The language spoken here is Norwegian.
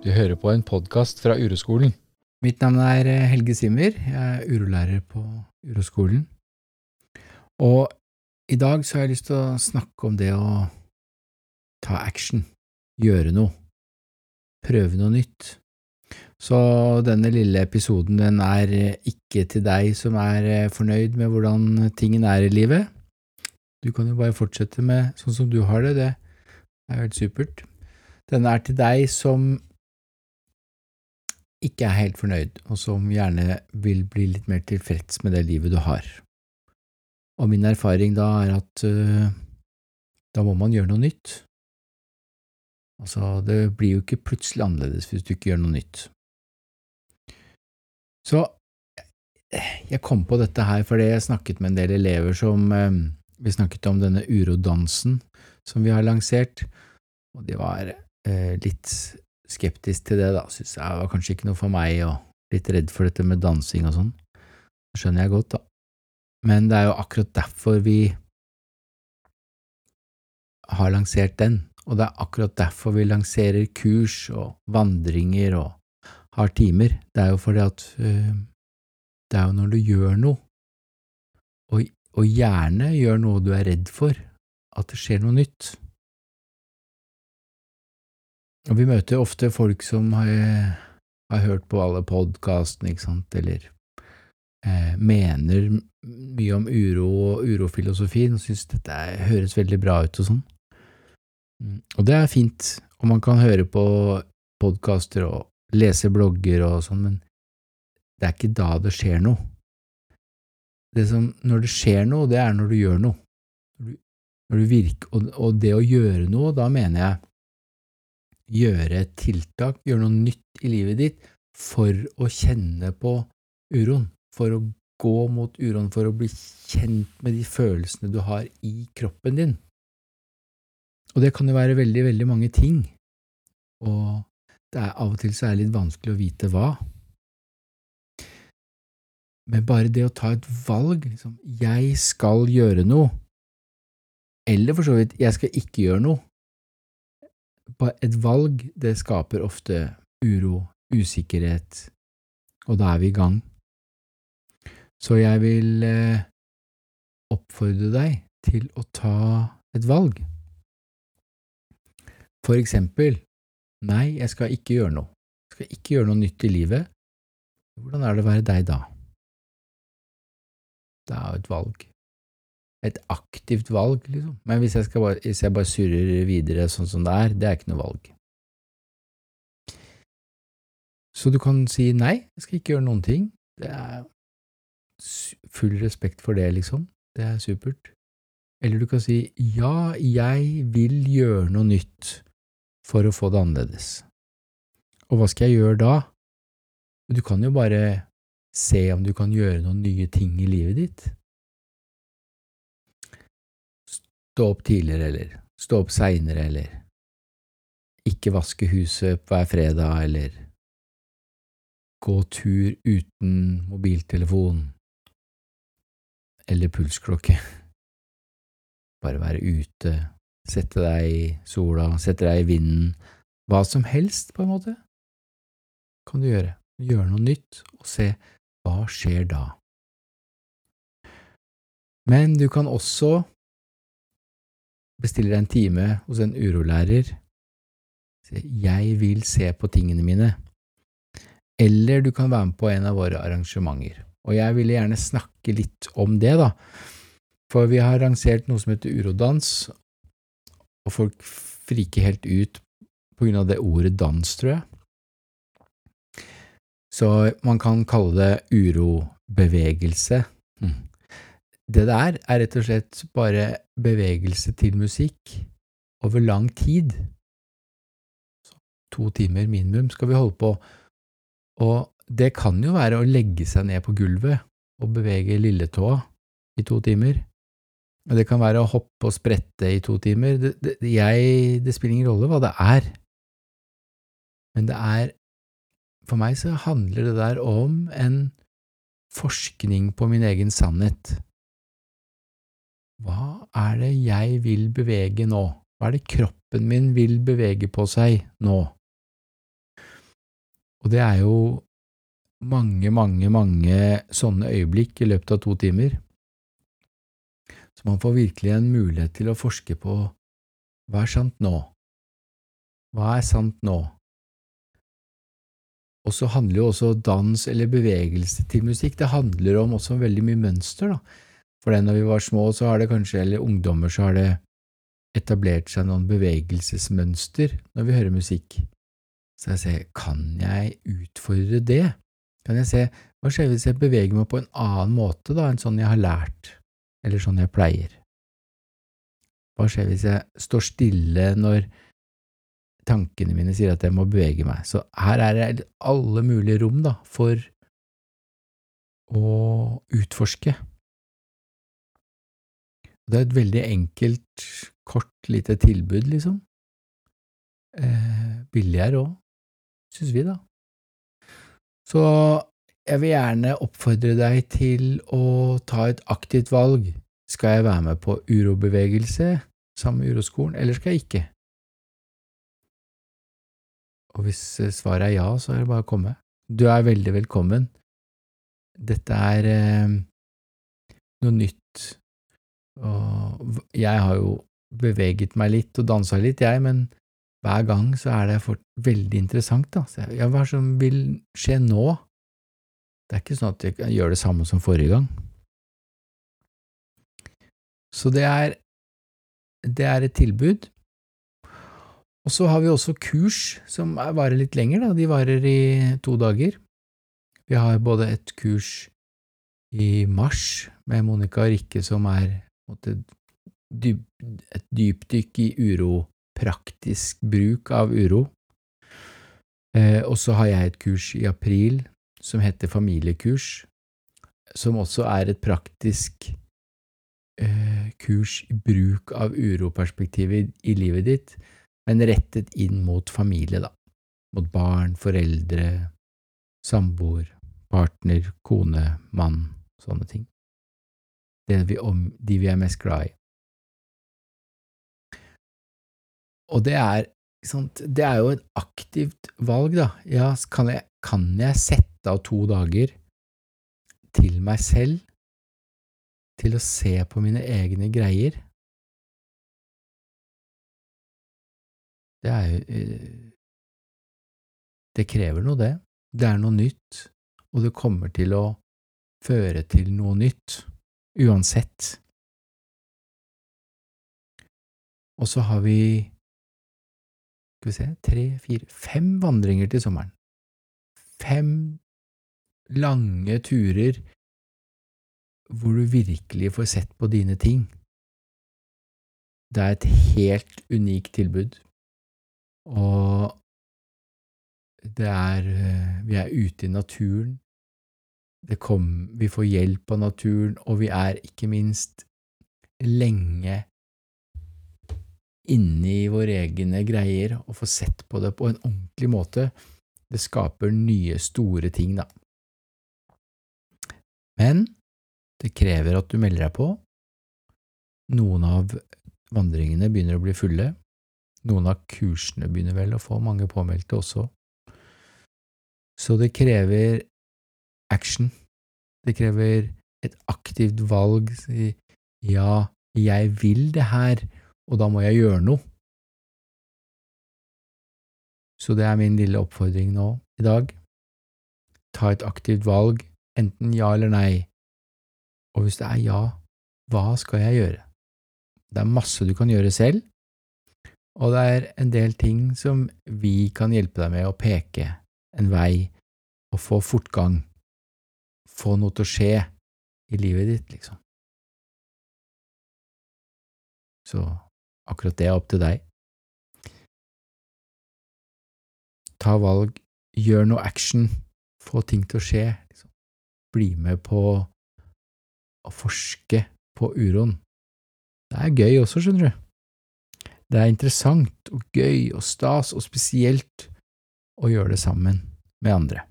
Du hører på en podkast fra Uroskolen. Mitt navn er eh, Helge Simmer. Jeg er urolærer på Uroskolen. Og i dag så har jeg lyst til å snakke om det å ta action, gjøre noe, prøve noe nytt. Så denne lille episoden den er ikke til deg som er eh, fornøyd med hvordan tingen er i livet. Du kan jo bare fortsette med sånn som du har det, det er helt supert. Den er til deg som ikke er helt fornøyd, og som gjerne vil bli litt mer tilfreds med det livet du har. Og min erfaring da er at uh, da må man gjøre noe nytt. Altså, det blir jo ikke plutselig annerledes hvis du ikke gjør noe nytt. Så jeg kom på dette her fordi jeg snakket med en del elever som uh, Vi snakket om denne urodansen som vi har lansert, og de var uh, litt skeptisk til det, da, syntes jeg var kanskje ikke noe for meg, og litt redd for dette med dansing og sånn. Det skjønner jeg godt, da. Men det er jo akkurat derfor vi har lansert den, og det er akkurat derfor vi lanserer kurs og vandringer og har timer. Det er jo fordi at øh, det er jo når du gjør noe, og, og gjerne gjør noe du er redd for, at det skjer noe nytt. Og vi møter ofte folk som har, har hørt på alle podkastene, ikke sant, eller eh, mener mye om uro og urofilosofien og syns dette høres veldig bra ut og sånn. Mm, og det er fint, og man kan høre på podkaster og lese blogger og sånn, men det er ikke da det skjer noe. Det som, når det skjer noe, det er når du gjør noe. Når du virker, og, og det å gjøre noe, da mener jeg gjøre et tiltak, gjøre noe nytt i livet ditt for å kjenne på uroen, for å gå mot uroen, for å bli kjent med de følelsene du har i kroppen din. Og det kan jo være veldig, veldig mange ting, og det er av og til så er det litt vanskelig å vite hva. Men bare det å ta et valg, liksom, jeg skal gjøre noe, eller for så vidt, jeg skal ikke gjøre noe, et valg, det skaper ofte uro, usikkerhet, og da er vi i gang. Så jeg vil eh, oppfordre deg til å ta et valg. For eksempel, nei, jeg skal ikke gjøre noe, jeg skal ikke gjøre noe nytt i livet. Hvordan er det å være deg da? Det er jo et valg et aktivt valg, liksom. Men hvis jeg, bare, hvis jeg bare surrer videre sånn som det er, det er ikke noe valg. Så du kan si nei, jeg skal ikke gjøre noen ting. Det er full respekt for det, liksom. Det er supert. Eller du kan si ja, jeg vil gjøre noe nytt for å få det annerledes. Og hva skal jeg gjøre da? Du kan jo bare se om du kan gjøre noen nye ting i livet ditt. Stå opp tidligere, eller stå opp seinere, eller ikke vaske huset hver fredag, eller gå tur uten mobiltelefon eller pulsklokke. Bare være ute, sette deg i sola, sette deg i vinden, hva som helst, på en måte, kan du gjøre. Gjøre noe nytt og se hva skjer da. Men du kan også bestiller en time hos en urolærer. Jeg vil se på tingene mine. Eller du kan være med på en av våre arrangementer. Og jeg ville gjerne snakke litt om det, da. For vi har arrangert noe som heter urodans, og folk friker helt ut på grunn av det ordet dans, tror jeg. Så man kan kalle det urobevegelse. Hm. Det der er rett og slett bare bevegelse til musikk over lang tid. Så to timer minimum skal vi holde på, og det kan jo være å legge seg ned på gulvet og bevege lilletåa i to timer. Og det kan være å hoppe og sprette i to timer. Det, det, jeg, det spiller ingen rolle hva det er, men det er For meg så handler det der om en forskning på min egen sannhet. Hva er det jeg vil bevege nå? Hva er det kroppen min vil bevege på seg nå? Og det er jo mange, mange, mange sånne øyeblikk i løpet av to timer. Så man får virkelig en mulighet til å forske på hva er sant nå? Hva er sant nå? Og så handler jo også dans eller bevegelse til musikk, det handler om også veldig mye mønster, da. For det når vi var små, så har det kanskje, eller ungdommer, så har det etablert seg noen bevegelsesmønster når vi hører musikk. Så jeg sier, kan jeg utfordre det? Kan jeg se, hva skjer hvis jeg beveger meg på en annen måte da enn sånn jeg har lært, eller sånn jeg pleier? Hva skjer hvis jeg står stille når tankene mine sier at jeg må bevege meg. Så her er det alle mulige rom da, for å utforske. Det er et veldig enkelt, kort, lite tilbud, liksom. Eh, billigere òg, syns vi, da. Så jeg vil gjerne oppfordre deg til å ta et aktivt valg. Skal jeg være med på urobevegelse sammen med Uroskolen, eller skal jeg ikke? Og hvis svaret er ja, så er det bare å komme. Du er veldig velkommen. Dette er eh, noe nytt, og jeg har jo beveget meg litt og dansa litt, jeg, men hver gang så er det fort veldig interessant, da. Så ja, hva som vil skje nå? Det er ikke sånn at jeg kan gjøre det samme som forrige gang. Så det er, det er et tilbud. Og så har vi også kurs som varer litt lenger, da. De varer i to dager. Vi har både et kurs i mars med Monica Rikke som er et dypdykk i uro, praktisk bruk av uro. Eh, og så har jeg et kurs i april som heter familiekurs, som også er et praktisk eh, kurs i bruk av uroperspektivet i livet ditt men rettet inn mot familie, da. Mot barn, foreldre, samboer, partner, kone, mann, sånne ting. Vi om, de vi er mest glad i. Og det er, det er jo et aktivt valg, da. Ja, kan jeg, kan jeg sette av to dager til meg selv, til å se på mine egne greier? Det er jo eh, Det krever noe, det. Det er noe nytt, og det kommer til å føre til noe nytt, uansett. Og så har vi skal vi se, tre, fire, fem vandringer til sommeren. Fem lange turer hvor du virkelig får sett på dine ting. Det er et helt unikt tilbud. Og det er eh, Vi er ute i naturen. Kom, vi får hjelp av naturen, og vi er ikke minst lenge inne i våre egne greier og får sett på det på en ordentlig måte. Det skaper nye, store ting, da. Men det krever at du melder deg på. Noen av vandringene begynner å bli fulle, noen av kursene begynner vel å få mange påmeldte også. Så det krever action. Det krever et aktivt valg. Ja, jeg vil det her, og da må jeg gjøre noe. Så det er min lille oppfordring nå i dag. Ta et aktivt valg, enten ja eller nei. Og hvis det er ja, hva skal jeg gjøre? Det er masse du kan gjøre selv, og det er en del ting som vi kan hjelpe deg med å peke en vei og få fortgang, få noe til å skje i livet ditt, liksom. Så akkurat det er opp til deg. Ta valg, gjør noe action, få ting til å skje, liksom. Bli med på å forske på uroen. Det er gøy også, skjønner du. Det er interessant og gøy og stas og spesielt å gjøre det sammen med andre.